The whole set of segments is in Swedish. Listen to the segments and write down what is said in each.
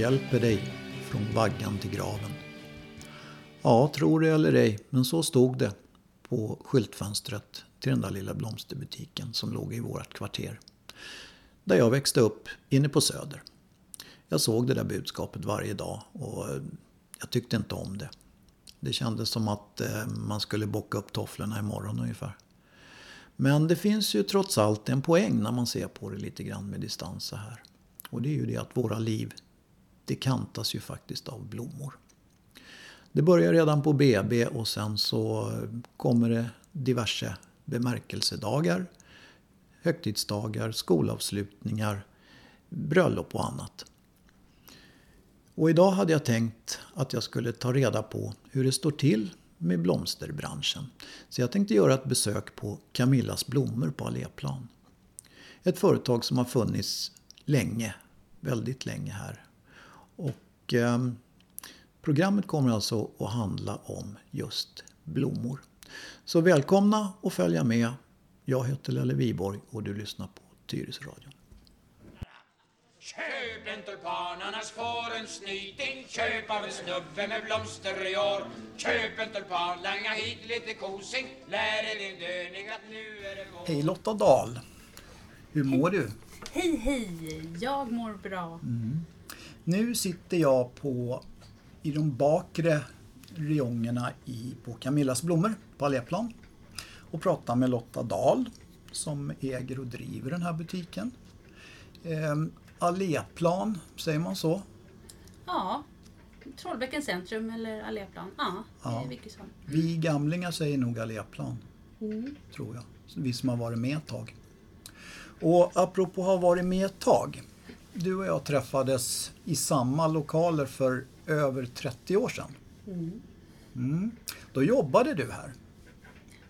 Hjälper dig från vaggan till graven. Ja, tror det eller ej, men så stod det på skyltfönstret till den där lilla blomsterbutiken som låg i vårt kvarter. Där jag växte upp inne på Söder. Jag såg det där budskapet varje dag och eh, jag tyckte inte om det. Det kändes som att eh, man skulle bocka upp tofflorna imorgon ungefär. Men det finns ju trots allt en poäng när man ser på det lite grann med distans så här. Och det är ju det att våra liv, det kantas ju faktiskt av blommor. Det börjar redan på BB och sen så kommer det diverse bemärkelsedagar, högtidsdagar, skolavslutningar, bröllop och annat. Och idag hade jag tänkt att jag skulle ta reda på hur det står till med blomsterbranschen. Så jag tänkte göra ett besök på Camillas blommor på Alléplan. Ett företag som har funnits länge, väldigt länge här. Och eh, programmet kommer alltså att handla om just blommor. Så välkomna och följa med. Jag heter Lelle Viborg och du lyssnar på Tyresöradion. Köp en tulpan annars får en snyting Köp av en snubbe med blomster i år Köp en tulpan, langa hit lite kosing Lär dig din döning att nu är det vår Hej Lotta Dahl! Hur mår du? Hej hej, jag mår bra. Nu sitter jag på, i de bakre riongerna i, på Camillas blommor på Alléplan och pratar med Lotta Dahl som äger och driver den här butiken. Ehm, Alléplan, säger man så? Ja, Trollbäckens centrum eller Alléplan. Ja, Ja. som. Vi gamlingar säger nog Alléplan, Mm. tror jag. Vi som har varit med ett tag. Och apropå ha varit med ett tag. Du och jag träffades i samma lokaler för över 30 år sedan. Mm. Mm. Då jobbade du här.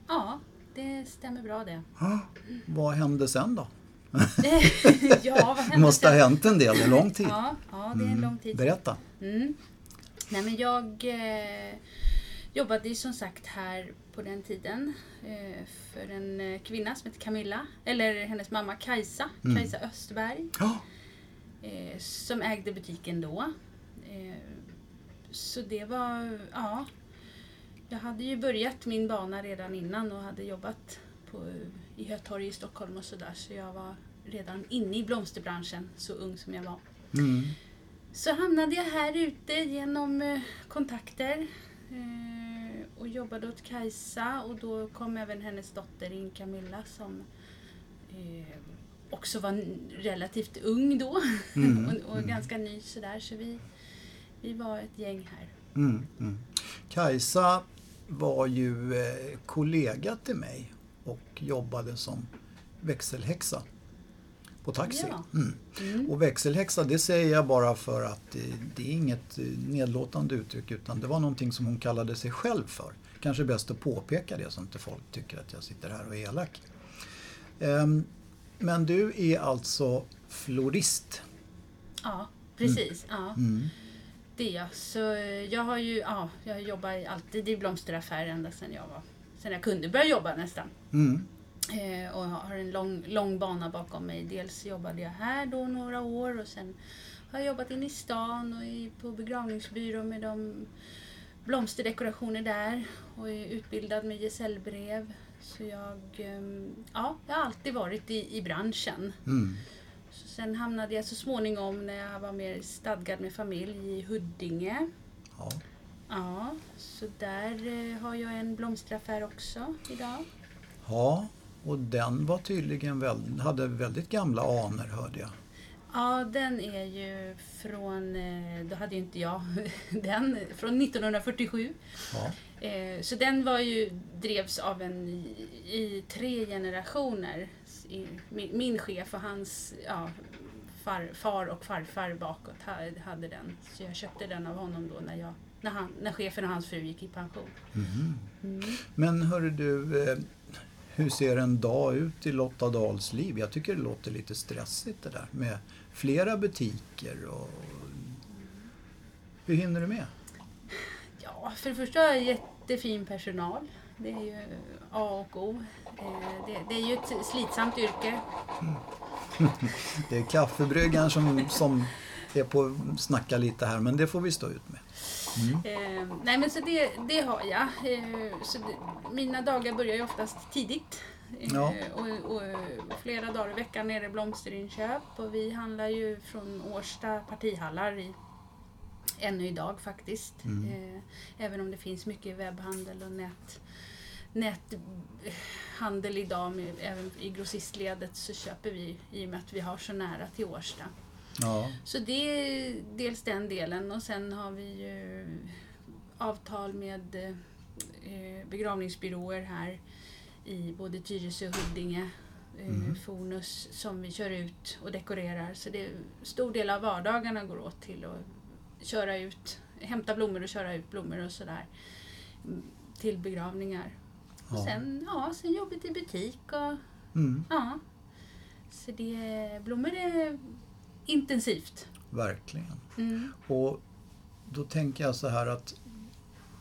Ja, det stämmer bra det. Vad hände sen då? ja, vad måste ha hänt en del, en lång tid. Ja, ja, det är en lång tid. Berätta. Mm. Nej, men jag eh, jobbade ju som sagt här på den tiden eh, för en eh, kvinna som heter Camilla, eller hennes mamma Kajsa, Mm. Kajsa Östberg. Ja, eh, som ägde butiken då. Eh, så det var, ja. Jag hade ju börjat min bana redan innan och hade jobbat på, i Hötorg i Stockholm och sådär. Så jag var redan inne i blomsterbranschen, så ung som jag var. mm. Så hamnade jag här ute genom eh, kontakter eh, och jobbade åt Kajsa och då kom även hennes dotter in, Camilla, som eh, också var relativt ung då Mm, och, och ganska ny sådär. Så vi, vi var ett gäng här. Mm, mm. Kajsa var ju eh, kollega till mig och jobbade som växelhäxa på taxi. Ja. Mm. Mm. Och växelhäxa, det säger jag bara för att eh, det är inget eh, nedlåtande uttryck utan det var någonting som hon kallade sig själv för. Kanske bäst att påpeka det så inte folk tycker att jag sitter här och är elak. Ehm, Men du är alltså florist. Ja, precis. Ja, Mm. det är jag. Så jag har ju, ja, jag jobbar alltid i blomsteraffär ända sedan jag var, sedan jag kunde börja jobba nästan. Mm. Eh, och har en lång, lång bana bakom mig. Dels jobbade jag här då några år och sen har jag jobbat inne i stan och i, på begravningsbyrå med de blomsterdekorationer där och är utbildad med gesällbrev. Så jag, ehm, ja, jag har alltid varit i, i branschen. Mm. Så sen hamnade jag så småningom när jag var mer stadgad med familj i Huddinge. Ja. Ja, så där eh, har jag en blomsteraffär också idag. Ja, och den var tydligen väl, hade väldigt gamla anor hörde jag. Ja, den är ju från, eh, då hade ju inte jag den, från 1947. Ja. Eh, Så den var ju, drevs av en i, i tre generationer. I- Min, min chef och hans ja, far, far och farfar bakåt ha- hade den. Så jag köpte den av honom då när, jag, när, han, när chefen och hans fru gick i pension. Mhm. Mm. Men hörru du, eh, hur ser en dag ut i Lotta Dahls liv? Jag tycker det låter lite stressigt det där med flera butiker och... Hur hinner du med? Ja, för det första har jag jättefin personal. Det är ju A och O. Eh, Det, det är ju ett slitsamt yrke. Det är kaffebryggaren som, som är på att snacka lite här men det får vi stå ut med. Eh, nej men så det, det har jag. Eh, så det, mina dagar börjar ju oftast tidigt. Eh, Ja. och, och flera dagar i veckan är det blomsterinköp och vi handlar ju från Årsta partihallar i, ännu idag faktiskt. Eh, även om det finns mycket webbhandel och nät, näthandel idag, med, även i grossistledet så köper vi i och med att vi har så nära till Årsta. Ja, Så det är dels den delen och sen har vi ju avtal med eh, begravningsbyråer här i både Tyresö och Huddinge. Eh, Fonus som vi kör ut och dekorerar. Så det är stor del av vardagarna går åt till att köra ut, hämta blommor och köra ut blommor och sådär. mm, Till begravningar. Och Ja. sen, ja, sen jobbet i butik och mm, ja. Så det, blommor är intensivt. verkligen. Mm. Och då tänker jag så här att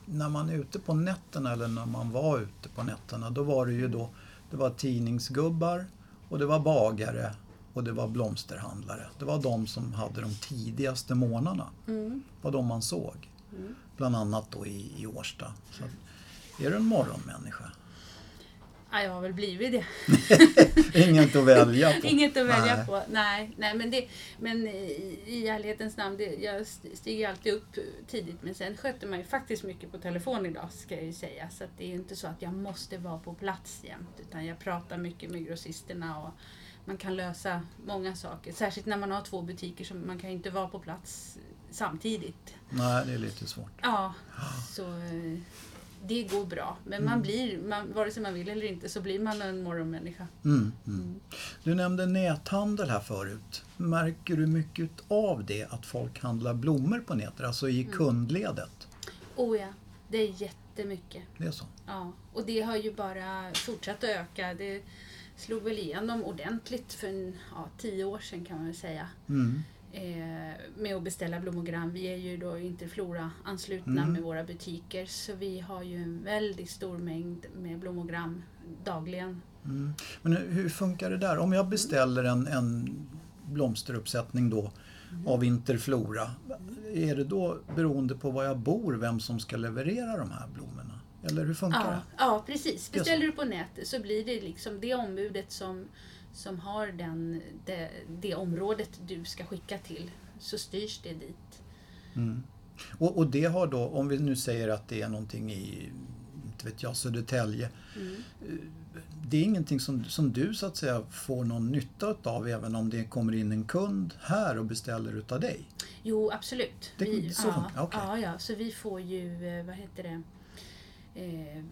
när man är ute på nätterna eller när man var ute på nätterna då var det ju då det var tidningsgubbar och det var bagare och det var blomsterhandlare. Det var de som hade de tidigaste månaderna. Mm. Var de man såg. Mm. Bland annat då i, i Årsta. Så är du en morgonmänniska? Ja, jag har väl blivit det. Inget att välja på. Inget att välja Nej. på. Nej, nej men, det, men i, i ärlighetens namn, det, jag st- stiger alltid upp tidigt. Men sen sköter man ju faktiskt mycket på telefon idag ska jag ju säga. Så att det är ju inte så att jag måste vara på plats jämt. Utan jag pratar mycket med grossisterna och man kan lösa många saker. Särskilt när man har två butiker så man kan inte vara på plats samtidigt. Nej, det är lite svårt. Ja, så eh, det går bra. Men man blir, man, vare sig man vill eller inte, så blir man en morgonmänniska. Mm, mm. Du nämnde näthandel här förut. Märker du mycket av det, att folk handlar blommor på nätet, alltså i kundledet? Oh ja, det är jättemycket. Det är så? Ja, och det har ju bara fortsatt att öka. Det slog väl igenom ordentligt för en, ja, tio år sedan kan man väl säga. Mm. Eh, med att beställa blommogram. Vi är ju då Interflora anslutna Mm. med våra butiker så vi har ju en väldigt stor mängd med blommogram dagligen. Mm. Men hur- hur funkar det där? Om jag beställer en, en blomsteruppsättning då av Interflora, är det då beroende på var jag bor vem som ska leverera de här blommorna? Eller hur funkar Ja, det? ja, precis. Beställer du på nätet så blir det liksom det ombudet som, som har den, det, det området du ska skicka till. Så styrs det dit. Mm. Och, och det har då, om vi nu säger att det är någonting i, inte vet jag, Södertälje. Mm. Det är ingenting som, som du så att säga får någon nytta av även om det kommer in en kund här och beställer utav dig? Jo, absolut. Det- så ja, okej. ja, ja, så vi får ju, eh, vad heter det, eh,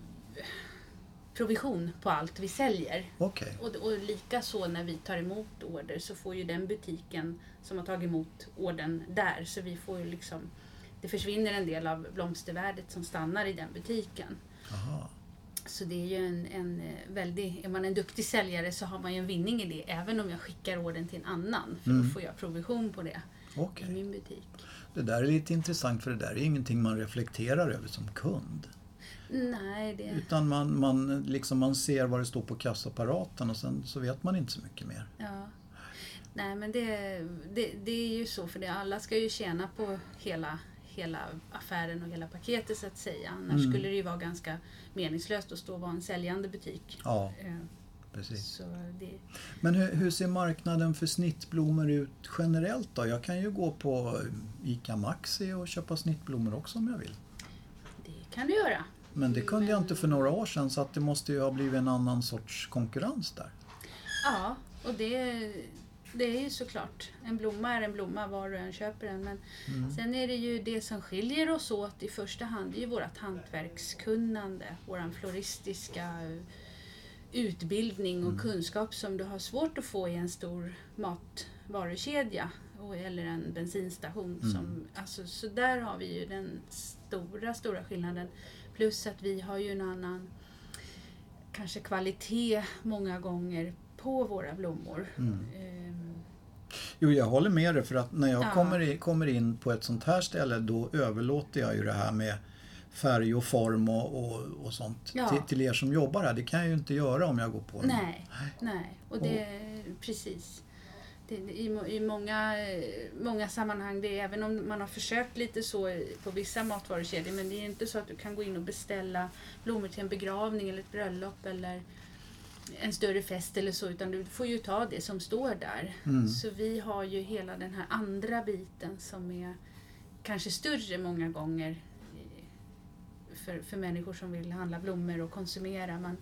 provision på allt vi säljer. Okej. Och, och lika så när vi tar emot order så får ju den butiken som har tagit emot ordern där. Så vi får ju liksom, det försvinner en del av blomstervärdet som stannar i den butiken. Aha. Så det är ju en, en eh, väldig, är man en duktig säljare så har man ju en vinning i det även om jag skickar ordern till en annan. För Mm. då får jag provision på det Okej. i min butik. Det där är lite intressant för det där är ingenting man reflekterar över som kund. Nej, det... Utan man, man, liksom man ser vad det står på kassaapparaten och sen så vet man inte så mycket mer. Ja. Nej men det, det, det är ju så för det, alla ska ju tjäna på hela, hela affären och hela paketet så att säga. Annars Mm. skulle det ju vara ganska meningslöst att stå och vara en säljande butik. Ja, Eh, precis. Det, Men hur, hur ser marknaden för snittblommor ut generellt då? Jag kan ju gå på ICA Maxi och köpa snittblommor också om jag vill. det kan du göra. Men det kunde jag inte för några år sedan så att det måste ju ha blivit en annan sorts konkurrens där. Ja, och det, det är ju såklart. En blomma är en blomma var du än köper den. Men Mm. sen är det ju det som skiljer oss åt i första hand. Det är ju vårt hantverkskunnande. Våran floristiska utbildning och kunskap som du har svårt att få i en stor matvarukedja eller en bensinstation. Som, alltså, så där har vi ju den stora, stora skillnaden. Plus att vi har ju en annan kanske kvalitet många gånger på våra blommor. Mm. Ehm, Jo, jag håller med dig för att när jag Ja. kommer, i, kommer in på ett sånt här ställe då överlåter jag ju det här med färg och form och, och, och sånt Ja. till, till er som jobbar här. Det kan jag ju inte göra om jag går på en... nej, nej. Och det, precis. Det, i, I många, eh, många sammanhang, det är, även om man har försökt lite så på vissa matvarukedjor, men det är inte så att du kan gå in och beställa blommor till en begravning eller ett bröllop eller en större fest eller så, utan du får ju ta det som står där. Mm. Så vi har ju hela den här andra biten som är kanske större många gånger för, för människor som vill handla blommor och konsumera. Men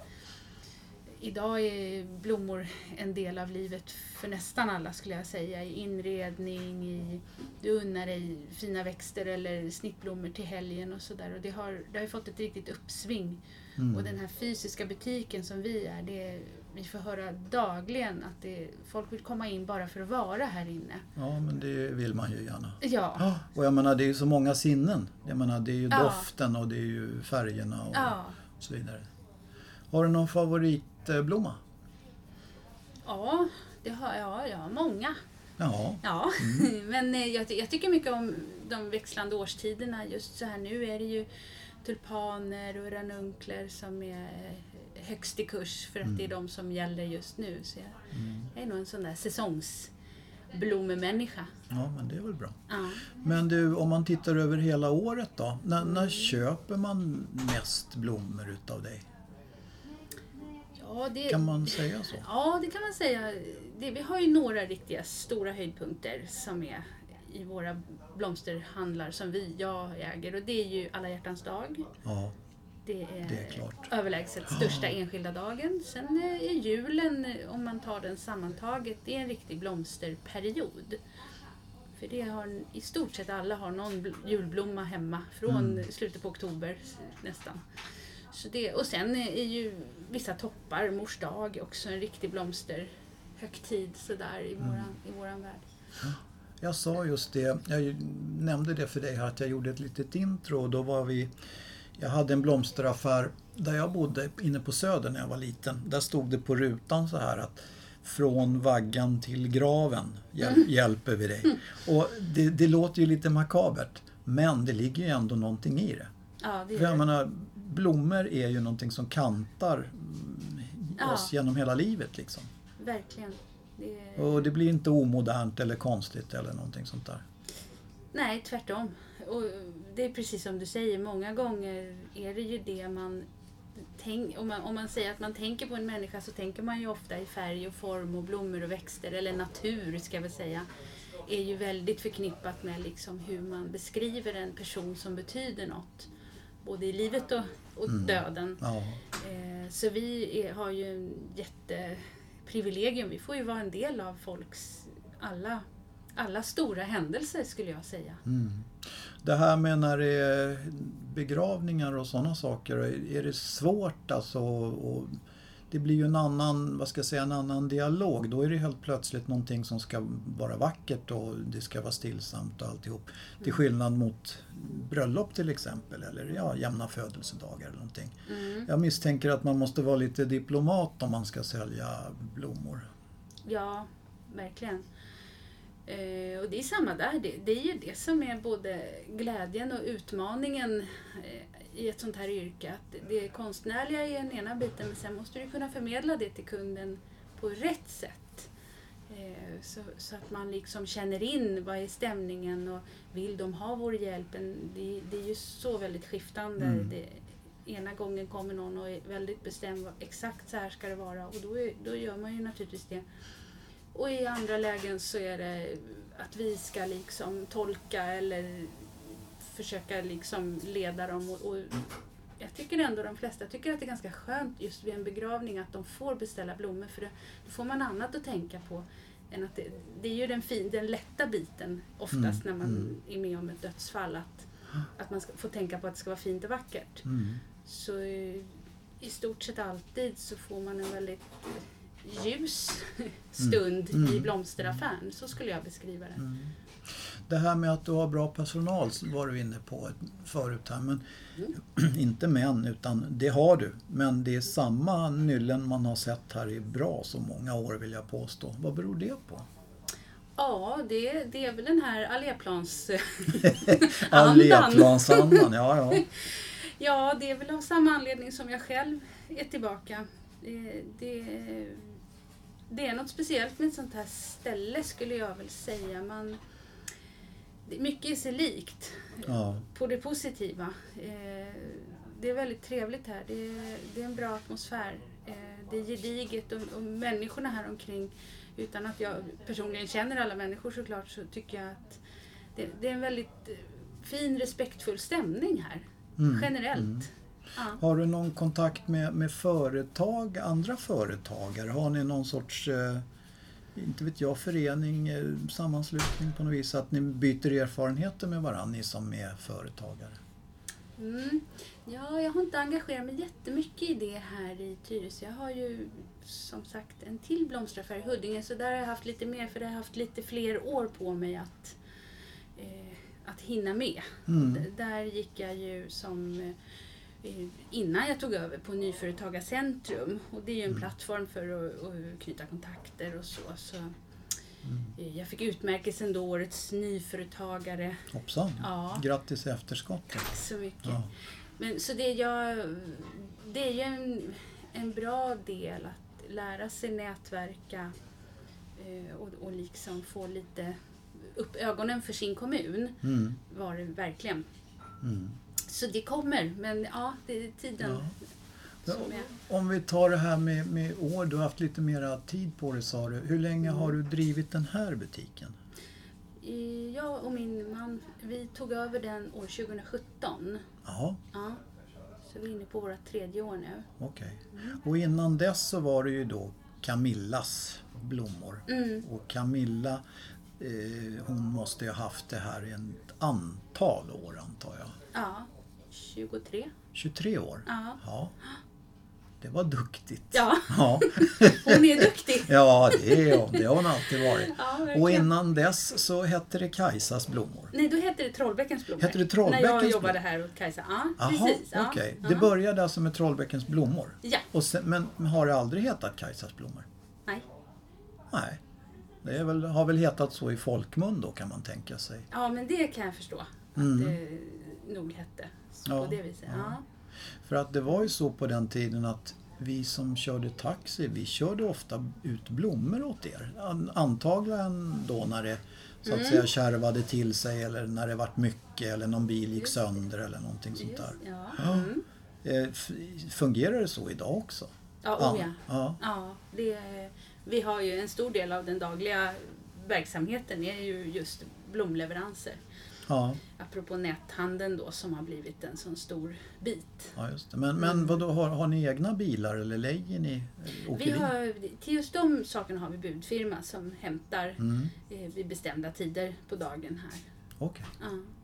idag är blommor en del av livet för nästan alla skulle jag säga. I inredning, i, du unnar dig fina växter eller snittblommor till helgen och sådär. Det har, det har fått ett riktigt uppsving. Mm. Och den här fysiska butiken som vi är, det, vi får höra dagligen att det, folk vill komma in bara för att vara här inne. Ja, men det vill man ju gärna. Ja, och jag menar det är ju så många sinnen. Jag menar det är ju Ja. doften och det är ju färgerna och ja, så vidare. Har du någon favoritblomma? ja, det har jag. Jag har många. Ja, Ja, men eh, jag, jag tycker mycket om de växlande årstiderna. Just så här nu är det ju tulpaner och ranunkler som är högst i kurs för att det är de som gäller just nu. Så jag, jag är nog en sån där säsongsblommemänniska. ja, men det är väl bra. Ja. Men du, om man tittar över hela året då? När, när köper man mest blommor utav dig? Ja, det, Kan man säga så? Ja, det kan man säga. Det, vi har ju några riktiga stora höjdpunkter som är i våra blomsterhandlar som vi, jag äger. Och det är ju alla hjärtans dag. Ja, Det är, Det är klart. överlägset största enskilda dagen. Sen är julen, om man tar den sammantaget, det är en riktig blomsterperiod. För det har, i stort sett alla har någon bl- julblomma hemma från Mm. slutet på oktober nästan. Så det, och sen är ju vissa toppar, mors dag, också en riktig blomsterhögtid sådär i, Mm. våran, i våran värld. jag sa just det. Jag nämnde det för dig här att jag gjorde ett litet intro och då var vi jag hade en blomsteraffär där jag bodde inne på Söder när jag var liten. Där stod det på rutan så här att från vaggan till graven hjäl- hjälper vi dig. Och det, det låter ju lite makabert men det ligger ju ändå någonting i det. Ja, det För jag menar, blommor är ju någonting som kantar mm, Ja. oss genom hela livet liksom. verkligen. Det Och det blir inte omodernt eller konstigt eller någonting sånt där. Nej, tvärtom. Och det är precis som du säger, många gånger är det ju det man tänk, om, man, om man säger att man tänker på en människa så tänker man ju ofta i färg och form och blommor och växter, eller natur ska jag väl säga, är ju väldigt förknippat med liksom hur man beskriver en person som betyder något. Både i livet och, och döden. Ja, Eh, så vi är, har ju jätteprivilegium. Vi får ju vara en del av folks alla, alla stora händelser skulle jag säga. mm. Det här med när det är begravningar och sådana saker, är det svårt alltså? Och det blir ju en annan, vad ska jag säga, en annan dialog. Då är det helt plötsligt någonting som ska vara vackert och det ska vara stillsamt och alltihop. Till skillnad mot bröllop till exempel eller ja, jämna födelsedagar eller någonting. Mm. Jag misstänker att man måste vara lite diplomat om man ska sälja blommor. Ja, verkligen. Eh, och det är samma där. Det, det är ju det som är både glädjen och utmaningen eh, i ett sånt här yrke. Att det konstnärliga är den ena biten men sen måste du kunna förmedla det till kunden på rätt sätt. Eh, så, så att man liksom känner in vad är stämningen och vill de ha vår hjälp? Det, det är ju så väldigt skiftande. Mm. Det, ena gången kommer någon och är väldigt bestämd, vad- exakt så här ska det vara och då, är, då gör man ju naturligtvis det. Och i andra lägen så är det att vi ska liksom tolka eller försöka liksom leda dem. Och, och jag tycker ändå de flesta tycker att det är ganska skönt just vid en begravning att de får beställa blommor för då får man annat att tänka på. Än att det, det är ju den, fin, den lätta biten oftast Mm, när man mm. är med om ett dödsfall. Att, att man ska, får tänka på att det ska vara fint och vackert. Mm. Så eh, i stort sett alltid så får man en väldigt ljus stund Mm. i blomsteraffären. Så skulle jag beskriva det. Det här med att du har bra personal var du inne på förut här. Men inte män utan det har du. Men det är samma nyllen man har sett här i bra så många år vill jag påstå. Vad beror det på? Ja, det, det är väl den här alléplans... Alléplansandan, ja ja. Ja, det är väl av samma anledning som jag själv är tillbaka. Det, det, är något speciellt med ett sånt här ställe skulle jag väl säga. Man, mycket är sig likt Ja. på det positiva. Eh, det är väldigt trevligt här. Det är, det är en bra atmosfär. Eh, det är gediget och, och människorna här omkring utan att jag personligen känner alla människor såklart så tycker jag att det, det är en väldigt fin respektfull stämning här. Mm. Generellt. Ja. Har du någon kontakt med, med företag, andra företagare? Har ni någon sorts, eh, inte vet jag, förening, eh, sammanslutning på något vis? Att ni byter erfarenheter med varandra, ni som är företagare? Mm. Ja, jag har inte engagerat mig jättemycket i det här i Tyresö. Jag har ju som sagt en till blomsteraffär i Huddinge så där har jag haft lite mer för där har jag haft lite fler år på mig att, eh, att hinna med. Mm. Där gick jag ju som eh, innan jag tog över på Nyföretagarcentrum och det är ju en plattform för att, att knyta kontakter och så. så eh, Jag fick utmärkelsen då, Årets nyföretagare. Hoppsan! Ja. Grattis i efterskott! Tack så mycket. Ja. Men, så det, jag, det är ju en, en bra del att lära sig nätverka eh, och, och liksom få lite upp ögonen för sin kommun. Mm. Var det verkligen. Mm. Så det kommer, men ja, det är tiden Ja. Om vi tar det här med, med år, du har haft lite mera tid på dig sa du. Hur länge har du drivit den här butiken? Jag och min man, vi tog över den år 2017. Ja, Ja. Så vi är inne på våra tredje år nu. okej. Och innan dess så var det ju då Camillas blommor. Mm. Och Camilla, eh, hon måste ju ha haft det här i ett antal år 23. 23 år? Ja. Ja. Det var duktigt. Ja, Ja, hon är duktig. ja det, är hon. det har hon alltid varit. Ja, Och innan dess så hette det Kajsas blommor. Nej, då hette det Trollbäckens blommor. Hette det Trollbäckens När jag jobbade här åt Kajsa. Ja, Jaha, precis. Ja, ja. Det började alltså med Trollbäckens blommor? Ja, Och sen, men har det aldrig hetat Kajsas blommor? nej. Nej. Det väl, har väl hetat så i folkmun då kan man tänka sig. Ja, men det kan jag förstå. Att Mm. det nog hette. Så Ja, på det viset. Ja. För att det var ju så på den tiden att vi som körde taxi, vi körde ofta ut blommor åt er. An- Antagligen då när det så Mm. att säga kärvade till sig eller när det vart mycket eller någon bil gick Just sönder eller någonting sånt Just, där. ja. Ja. Mm. Eh, Fungerar det så idag också? Ja, oh ja. ja. ja det, vi har ju en stor del av den dagliga verksamheten är ju just blomleveranser. Ja. Apropå näthandeln då som har blivit en sån stor bit. Ja, just det. Men, men vadå, har, har ni egna bilar eller lejer ni eh? Vi har, till just de sakerna har vi budfirma som hämtar Mm, eh, vid bestämda tider på dagen här. okej.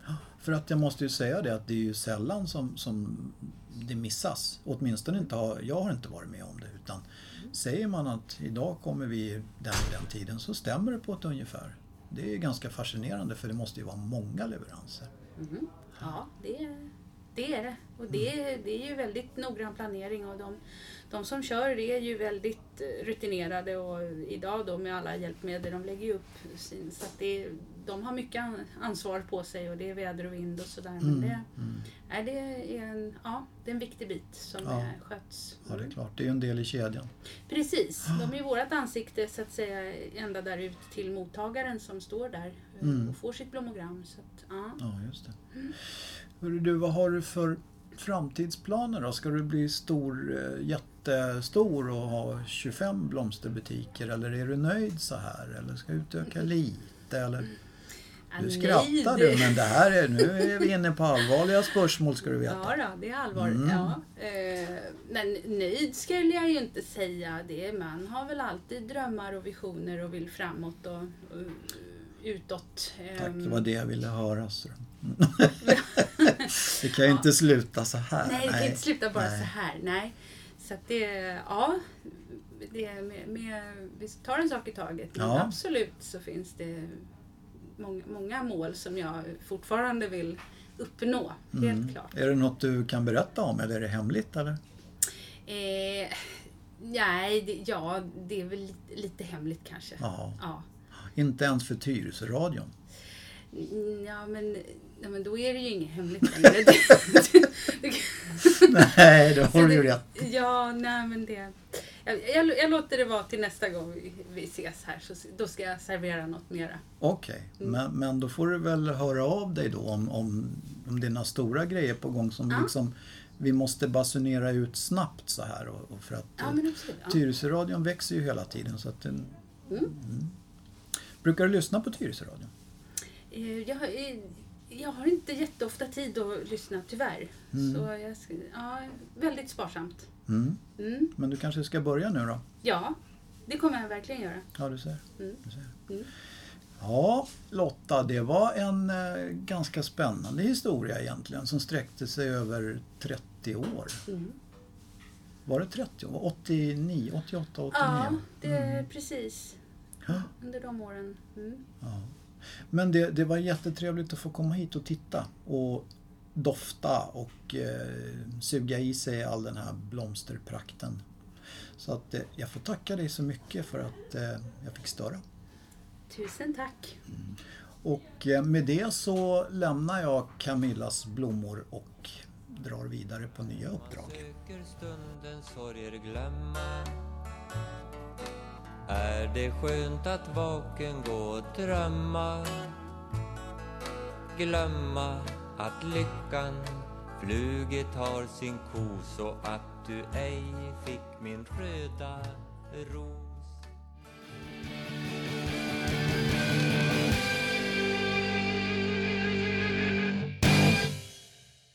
Ja. För att jag måste ju säga det att det är ju sällan som, som det missas. Åtminstone inte har, jag har inte varit med om det. Utan säger man att idag kommer vi den den tiden så stämmer det på ett ungefär. Det är ganska fascinerande för det måste ju vara många leveranser. Mhm. Ja, det, det är det. Och det, det är ju väldigt noggrann planering och de, de som kör är ju väldigt eh, rutinerade och idag då med alla hjälpmedel, de lägger ju upp sin, så att det, de har mycket an- ansvar på sig och det är väder och vind och sådär. Men Mm, det, mm. nej, det, är en, ja, det är en viktig bit som Ja. är, sköts. Ja, det är klart. Det är ju en del i kedjan. Precis, de är vårt ansikte så att säga ända där ut till mottagaren som står där eh, Mm. och får sitt blommogram. Så att, ja. Ja, just det. Hörru du, vad har du för framtidsplaner då? Ska du bli stor, eh, jättestor och ha 25 blomsterbutiker eller är du nöjd så här? Eller ska du utöka lite? Eller? Ja, Nu skrattar du men det här är, nu är vi inne på allvarliga spörsmål ska du veta. Ja, då, det är allvar. Mm. Ja. Eh, men nöjd skulle jag ju inte säga. Det. Man har väl alltid drömmar och visioner och vill framåt och, och utåt. Tack, Ehm, det var det jag ville höra. Det kan ju inte sluta så här. Nej, det kan inte sluta bara nej. så här. Nej. Så att det, ja, det med, med, vi tar en sak i taget. Men Ja. absolut så finns det många, många mål som jag fortfarande vill uppnå. Helt Mm. klart. Är det något du kan berätta om eller är det hemligt? Eller? Eh, nej, det, ja, det är väl lite, lite hemligt kanske. Ja. Inte ens för Tyresöradion? Mm, Ja, men, ja, men då är det ju inget hemligt längre. Nej, det har du ju rätt Ja, nej men det... Jag, jag, jag låter det vara till nästa gång vi, vi ses här, så då ska jag servera något mera. Okej, Mm. men, men då får du väl höra av dig då om, om, om det är några stora grejer på gång som Ja. liksom vi måste basunera ut snabbt så här. Och, och för att Ja, eh. Ja. Tyresöradion växer ju hela tiden. Så att den, mm. Brukar du lyssna på Tyresöradion? Eh, Jag, har- eh, jag har inte jätteofta tid att lyssna, tyvärr. Mm. Så jag, ja, väldigt sparsamt. Mm. Mm. Men du kanske ska börja nu då? Ja, det kommer jag verkligen göra. Ja, du ser. Mm. Du ser. Mm. Ja, Lotta, det var en eh, ganska spännande historia egentligen som sträckte sig över 30 år. Mm. Var det 30 år? 89, 88, 89? Ja, det är precis Ja. under de åren. Ja. Men det, det var jättetrevligt att få komma hit och titta och dofta och eh, suga i sig all den här blomsterprakten. Så att eh, jag får tacka dig så mycket för att eh, jag fick störa. Tusen tack. Och eh, med det så lämnar jag Camillas blommor och drar vidare på nya uppdrag. söker stundens sorger glömma Är det skönt att vaken gå och drömma Glömma att lyckan flugit har sin ko så att du ej fick min röda ros